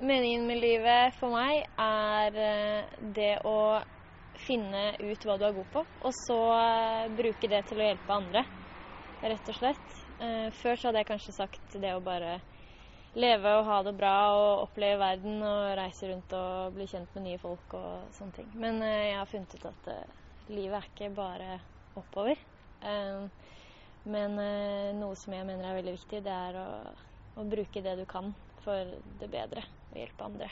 Meningen med livet for meg er eh, det å finne ut hva du er god på, og så eh, bruke det til å hjelpe andre, rett og slett. Eh, før så hadde jeg kanskje sagt det å bare leve og ha det bra og oppleve verden og reise rundt og bli kjent med nye folk og sånne ting. Men jeg har funnet ut at livet er ikke bare oppover. Men noe som jeg mener er veldig viktig, det er å, å bruke det du kan for det bedre og hjelpe andre.